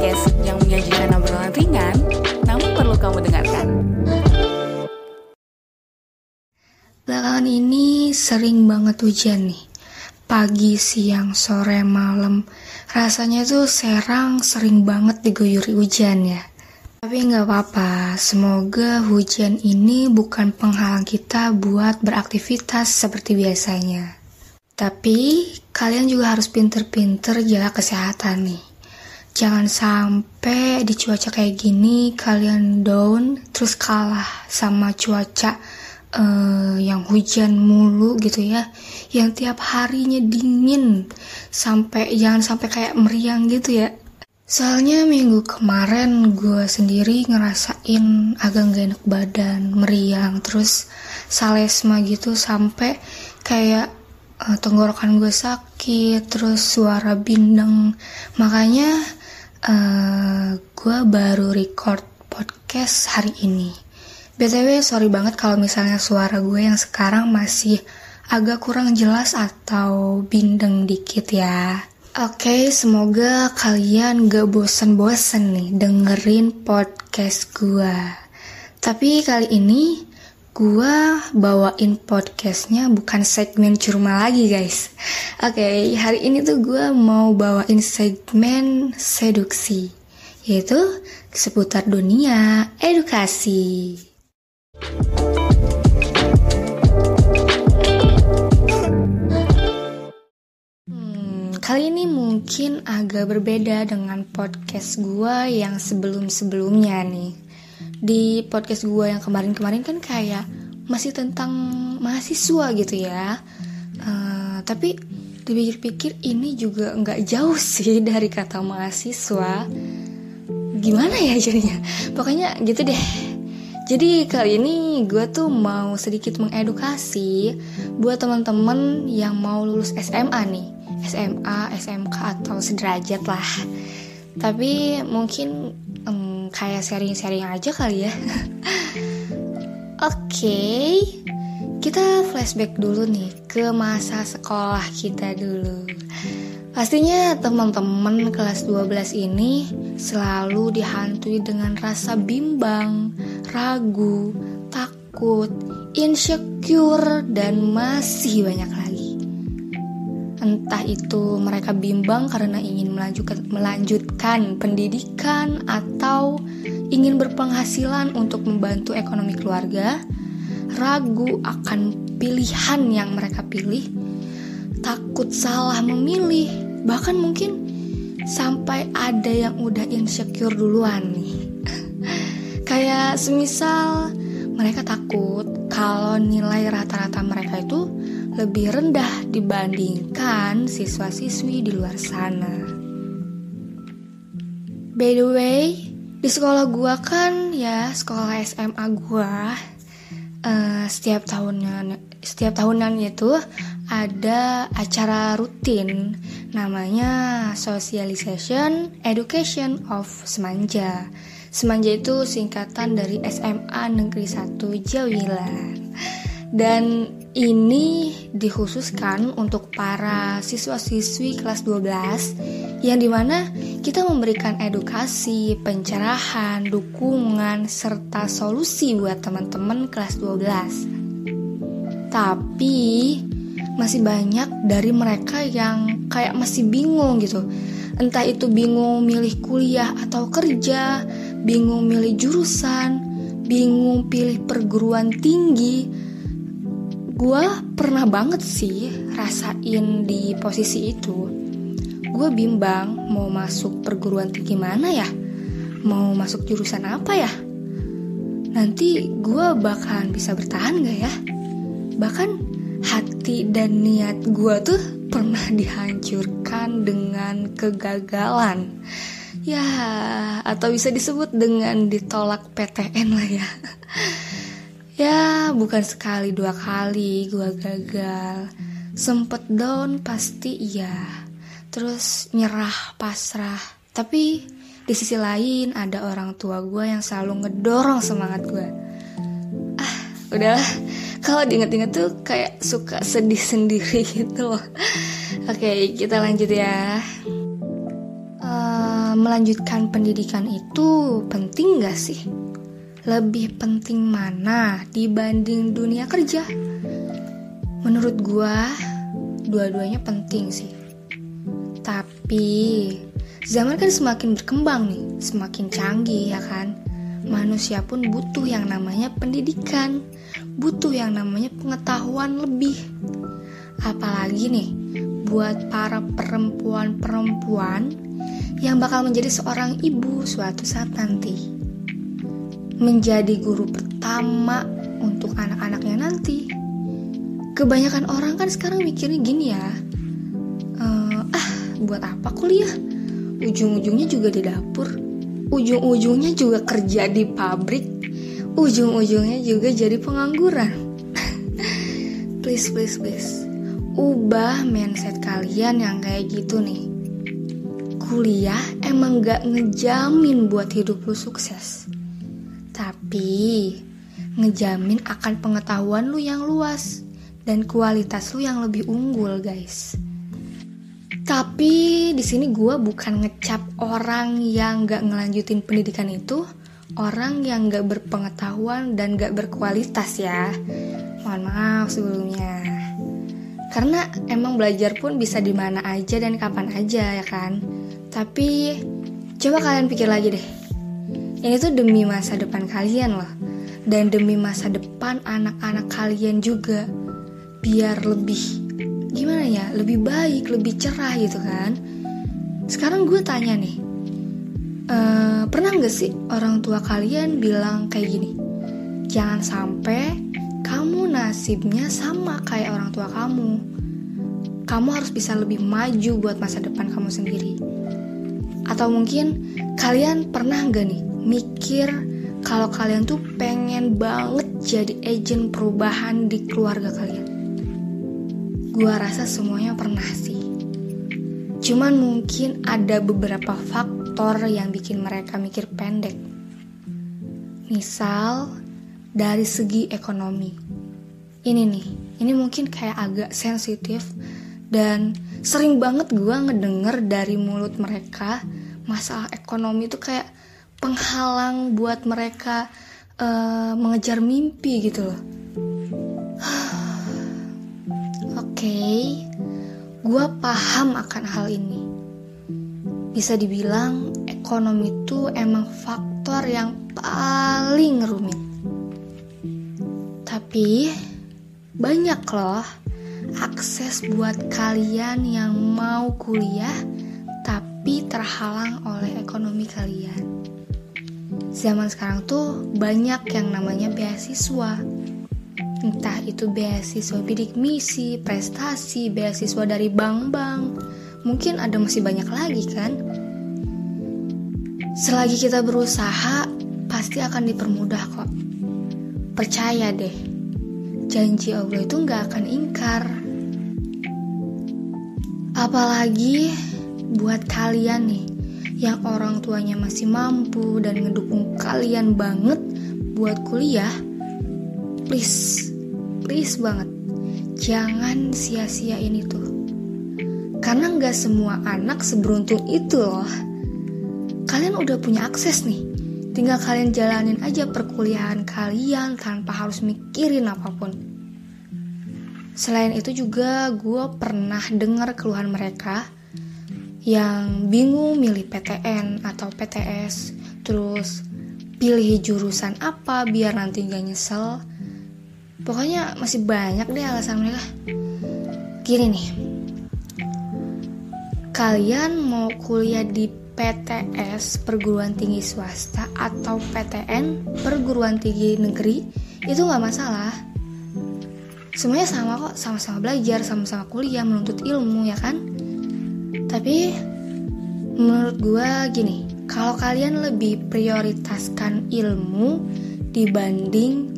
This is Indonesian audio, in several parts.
podcast yang menyajikan obrolan ringan, namun perlu kamu dengarkan. Belakangan ini sering banget hujan nih. Pagi, siang, sore, malam. Rasanya tuh Serang sering banget diguyuri hujan ya. Tapi nggak apa-apa, semoga hujan ini bukan penghalang kita buat beraktivitas seperti biasanya. Tapi kalian juga harus pinter-pinter jaga kesehatan nih. Jangan sampai di cuaca kayak gini kalian down terus kalah sama cuaca uh, yang hujan mulu gitu ya. Yang tiap harinya dingin sampai jangan sampai kayak meriang gitu ya. Soalnya minggu kemarin gue sendiri ngerasain agak gak enak badan, meriang, terus salesma gitu sampai kayak uh, tenggorokan gue sakit terus suara bindeng makanya uh, gue baru record podcast hari ini btw sorry banget kalau misalnya suara gue yang sekarang masih agak kurang jelas atau bindeng dikit ya Oke, okay, semoga kalian gak bosen-bosen nih dengerin podcast gue. Tapi kali ini gua bawain podcastnya bukan segmen curma lagi guys. Oke, okay, hari ini tuh gua mau bawain segmen seduksi, yaitu seputar dunia edukasi. Hmm, kali ini mungkin agak berbeda dengan podcast gua yang sebelum-sebelumnya nih di podcast gue yang kemarin-kemarin kan kayak masih tentang mahasiswa gitu ya. Uh, tapi dipikir-pikir ini juga nggak jauh sih dari kata mahasiswa. Gimana ya jadinya? Pokoknya gitu deh. Jadi kali ini gue tuh mau sedikit mengedukasi buat teman-teman yang mau lulus SMA nih. SMA, SMK atau sederajat lah. Tapi mungkin kayak sharing-sharing aja kali ya. Oke, okay, kita flashback dulu nih ke masa sekolah kita dulu. Pastinya teman-teman kelas 12 ini selalu dihantui dengan rasa bimbang, ragu, takut, insecure, dan masih banyak. Entah itu mereka bimbang karena ingin melanjutkan, pendidikan atau ingin berpenghasilan untuk membantu ekonomi keluarga, ragu akan pilihan yang mereka pilih, takut salah memilih, bahkan mungkin sampai ada yang udah insecure duluan nih. Kayak semisal mereka takut kalau nilai rata-rata mereka itu lebih rendah dibandingkan siswa-siswi di luar sana. By the way, di sekolah gua kan ya sekolah SMA gua uh, setiap tahunnya setiap tahunan itu ada acara rutin namanya Socialization Education of Semanja. Semanja itu singkatan dari SMA Negeri 1 Jawilan. Dan ini dikhususkan untuk para siswa-siswi kelas 12 yang di mana kita memberikan edukasi, pencerahan, dukungan, serta solusi buat teman-teman kelas 12. Tapi masih banyak dari mereka yang kayak masih bingung gitu. Entah itu bingung milih kuliah atau kerja, bingung milih jurusan, bingung pilih perguruan tinggi, gue pernah banget sih rasain di posisi itu. Gue bimbang mau masuk perguruan tinggi mana ya? Mau masuk jurusan apa ya? Nanti gue bakalan bisa bertahan gak ya? Bahkan hati dan niat gue tuh pernah dihancurkan dengan kegagalan. Ya atau bisa disebut dengan ditolak PTN lah ya Ya, bukan sekali dua kali gue gagal. Sempet down pasti iya. Terus nyerah, pasrah. Tapi di sisi lain ada orang tua gue yang selalu ngedorong semangat gue. Ah, udahlah. Kalau diinget-inget tuh kayak suka sedih sendiri gitu loh. Oke, kita lanjut ya. uh, melanjutkan pendidikan itu penting gak sih? Lebih penting mana dibanding dunia kerja? Menurut gua, dua-duanya penting sih. Tapi zaman kan semakin berkembang nih, semakin canggih ya kan. Manusia pun butuh yang namanya pendidikan, butuh yang namanya pengetahuan lebih. Apalagi nih, buat para perempuan-perempuan yang bakal menjadi seorang ibu suatu saat nanti. Menjadi guru pertama untuk anak-anaknya nanti. Kebanyakan orang kan sekarang mikirnya gini ya, uh, ah buat apa kuliah? Ujung-ujungnya juga di dapur, ujung-ujungnya juga kerja di pabrik, ujung-ujungnya juga jadi pengangguran. please, please, please ubah mindset kalian yang kayak gitu nih. Kuliah emang gak ngejamin buat hidup lu sukses. Tapi ngejamin akan pengetahuan lu yang luas dan kualitas lu yang lebih unggul, guys. Tapi di sini gue bukan ngecap orang yang gak ngelanjutin pendidikan itu, orang yang gak berpengetahuan dan gak berkualitas ya. Mohon maaf sebelumnya. Karena emang belajar pun bisa di mana aja dan kapan aja ya kan. Tapi coba kalian pikir lagi deh. Ini tuh demi masa depan kalian loh. Dan demi masa depan anak-anak kalian juga. Biar lebih gimana ya, lebih baik, lebih cerah gitu kan. Sekarang gue tanya nih. Uh, pernah gak sih orang tua kalian bilang kayak gini? Jangan sampai kamu nasibnya sama kayak orang tua kamu. Kamu harus bisa lebih maju buat masa depan kamu sendiri. Atau mungkin kalian pernah gak nih mikir kalau kalian tuh pengen banget jadi agent perubahan di keluarga kalian? Gua rasa semuanya pernah sih. Cuman mungkin ada beberapa faktor yang bikin mereka mikir pendek. Misal, dari segi ekonomi. Ini nih, ini mungkin kayak agak sensitif dan sering banget gue ngedenger dari mulut mereka masalah ekonomi itu kayak penghalang buat mereka uh, mengejar mimpi gitu loh. Oke, okay, gue paham akan hal ini. Bisa dibilang ekonomi itu emang faktor yang paling rumit. Tapi banyak loh akses buat kalian yang mau kuliah tapi terhalang oleh ekonomi kalian. Zaman sekarang tuh banyak yang namanya beasiswa. Entah itu beasiswa bidik misi, prestasi, beasiswa dari bank-bank. Mungkin ada masih banyak lagi kan? Selagi kita berusaha, pasti akan dipermudah kok. Percaya deh janji Allah itu nggak akan ingkar. Apalagi buat kalian nih yang orang tuanya masih mampu dan ngedukung kalian banget buat kuliah, please, please banget, jangan sia-siain itu. Karena nggak semua anak seberuntung itu loh. Kalian udah punya akses nih Tinggal kalian jalanin aja perkuliahan kalian tanpa harus mikirin apa pun. Selain itu juga gue pernah dengar keluhan mereka yang bingung milih PTN atau PTS, terus pilih jurusan apa biar nanti gak nyesel. Pokoknya masih banyak deh alasan mereka. Gini nih, kalian mau kuliah di PTS perguruan tinggi swasta atau PTN perguruan tinggi negeri itu nggak masalah semuanya sama kok sama-sama belajar sama-sama kuliah menuntut ilmu ya kan tapi menurut gue gini kalau kalian lebih prioritaskan ilmu dibanding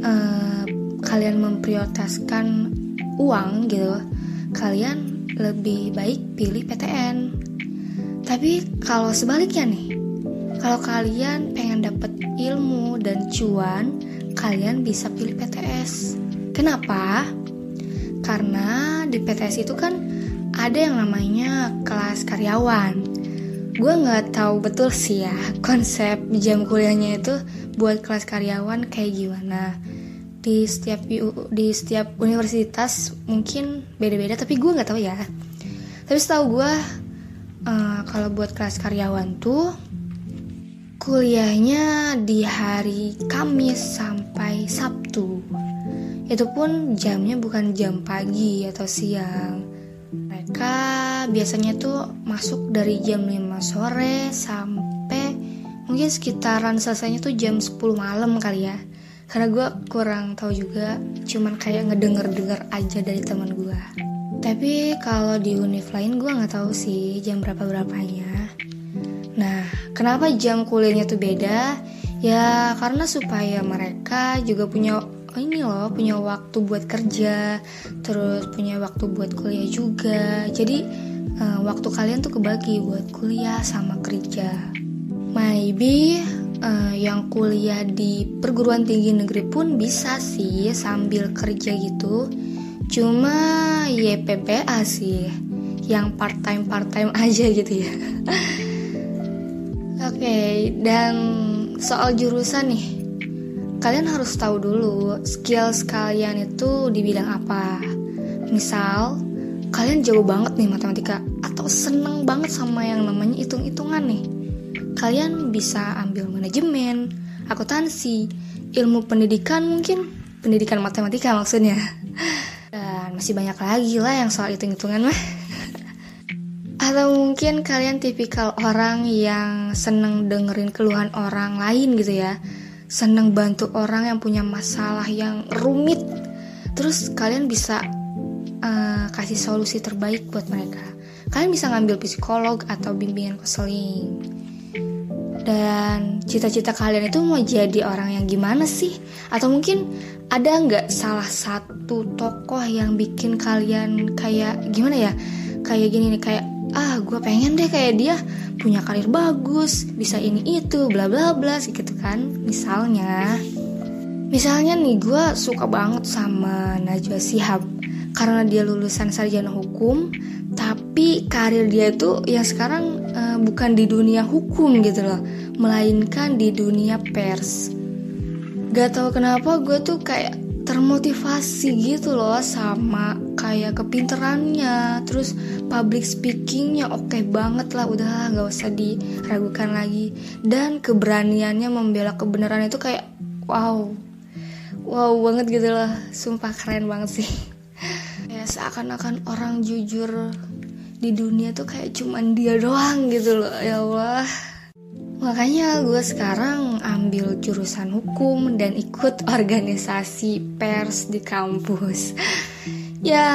uh, kalian memprioritaskan uang gitu kalian lebih baik pilih PTN tapi kalau sebaliknya nih, kalau kalian pengen dapet ilmu dan cuan, kalian bisa pilih PTS. Kenapa? Karena di PTS itu kan ada yang namanya kelas karyawan. gue nggak tahu betul sih ya konsep jam kuliahnya itu buat kelas karyawan kayak gimana. Di setiap di setiap universitas mungkin beda-beda tapi gue nggak tahu ya. Tapi setahu gue uh, kalau buat kelas karyawan tuh kuliahnya di hari Kamis sampai Sabtu. Itu pun jamnya bukan jam pagi atau siang mereka biasanya tuh masuk dari jam 5 sore sampai mungkin sekitaran selesainya tuh jam 10 malam kali ya. Karena gue kurang tahu juga cuman kayak ngedenger-denger aja dari teman gue tapi kalau di univ lain gue nggak tahu sih jam berapa berapanya. Nah kenapa jam kuliahnya tuh beda? Ya karena supaya mereka juga punya ini loh punya waktu buat kerja terus punya waktu buat kuliah juga. Jadi uh, waktu kalian tuh kebagi buat kuliah sama kerja. Maybe uh, yang kuliah di perguruan tinggi negeri pun bisa sih sambil kerja gitu. Cuma YPPA sih yang part time part time aja gitu ya. Oke okay, dan soal jurusan nih kalian harus tahu dulu skills kalian itu di bidang apa. Misal, kalian jauh banget nih matematika atau seneng banget sama yang namanya hitung-hitungan nih. Kalian bisa ambil manajemen, akuntansi, ilmu pendidikan mungkin, pendidikan matematika maksudnya. Dan masih banyak lagi lah yang soal hitung-hitungan mah. Atau mungkin kalian tipikal orang yang seneng dengerin keluhan orang lain gitu ya senang bantu orang yang punya masalah yang rumit. Terus kalian bisa uh, kasih solusi terbaik buat mereka. Kalian bisa ngambil psikolog atau bimbingan konseling. Dan cita-cita kalian itu mau jadi orang yang gimana sih? Atau mungkin ada nggak salah satu tokoh yang bikin kalian kayak gimana ya? Kayak gini nih kayak ah gue pengen deh kayak dia punya karir bagus bisa ini itu bla bla bla gitu kan misalnya. Misalnya nih gue suka banget sama Najwa Sihab karena dia lulusan sarjana hukum tapi karir dia itu yang sekarang uh, bukan di dunia hukum gitu loh melainkan di dunia pers. Gak tau kenapa gue tuh kayak termotivasi gitu loh sama kayak kepinterannya. Terus public speakingnya oke okay banget lah udah nggak usah diragukan lagi. Dan keberaniannya membela kebenaran itu kayak wow wow banget gitu loh. Sumpah keren banget sih. Ya seakan-akan orang jujur di dunia tuh kayak cuman dia doang gitu loh. Ya Allah Makanya gue sekarang ambil jurusan hukum dan ikut organisasi pers di kampus. ya,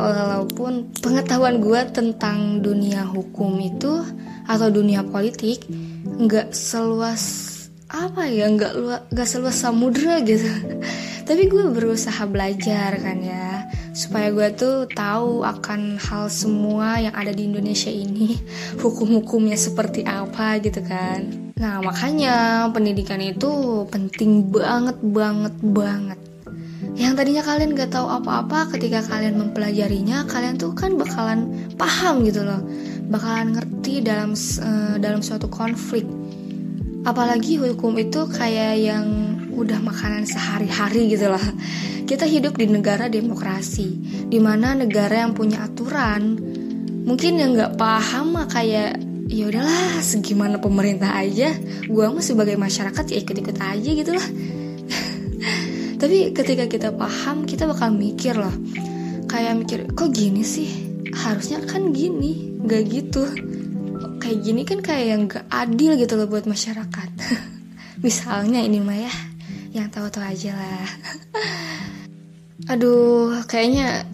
walaupun pengetahuan gue tentang dunia hukum itu atau dunia politik nggak seluas apa ya nggak nggak seluas samudra gitu. Tapi gue berusaha belajar kan ya supaya gue tuh tahu akan hal semua yang ada di Indonesia ini hukum-hukumnya seperti apa gitu kan. Nah makanya pendidikan itu penting banget banget banget. Yang tadinya kalian gak tahu apa-apa ketika kalian mempelajarinya kalian tuh kan bakalan paham gitu loh. Bakalan ngerti dalam uh, dalam suatu konflik. Apalagi hukum itu kayak yang udah makanan sehari-hari gitu loh kita hidup di negara demokrasi, di mana negara yang punya aturan. Mungkin yang nggak paham mah kayak ya udahlah segimana pemerintah aja, gua mah sebagai masyarakat ya ikut-ikut aja gitu lah. Tapi ketika kita paham, kita bakal mikir loh. Kayak mikir, kok gini sih? Harusnya kan gini, nggak gitu. Kayak gini kan kayak yang gak adil gitu loh buat masyarakat. Misalnya ini mah ya, yang tahu-tahu aja lah. Aduh, kayaknya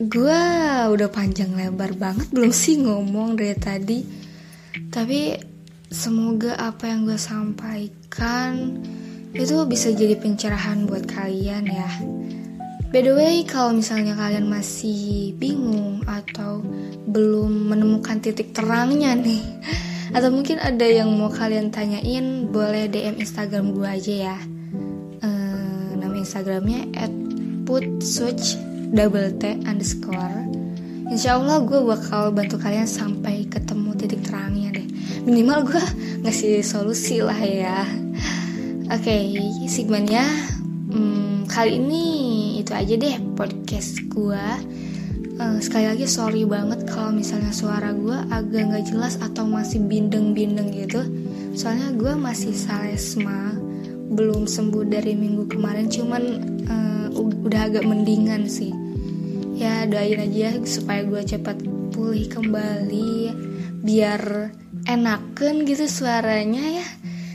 gue udah panjang lebar banget belum sih ngomong dari tadi. Tapi semoga apa yang gue sampaikan itu bisa jadi pencerahan buat kalian ya. By the way, kalau misalnya kalian masih bingung atau belum menemukan titik terangnya nih, atau mungkin ada yang mau kalian tanyain, boleh DM Instagram gue aja ya. Instagramnya at put switch double T underscore. Insya Allah gue bakal bantu kalian sampai ketemu titik terangnya deh. Minimal gue ngasih solusi lah ya. Oke okay, Sigmania hmm, kali ini itu aja deh podcast gue uh, sekali lagi sorry banget kalau misalnya suara gue agak nggak jelas atau masih bindeng-bindeng gitu. Soalnya gue masih salesma belum sembuh dari minggu kemarin cuman uh, udah agak mendingan sih. Ya doain aja supaya gue cepat pulih kembali biar enakan gitu suaranya ya.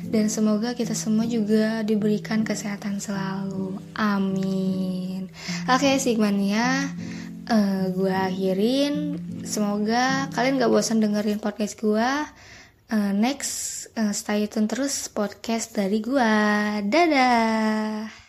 Dan semoga kita semua juga diberikan kesehatan selalu. Amin. Oke Sigmania uh, eh, gue akhirin. Semoga kalian gak bosan dengerin podcast gue uh, next uh, stay tune terus podcast dari gue dadah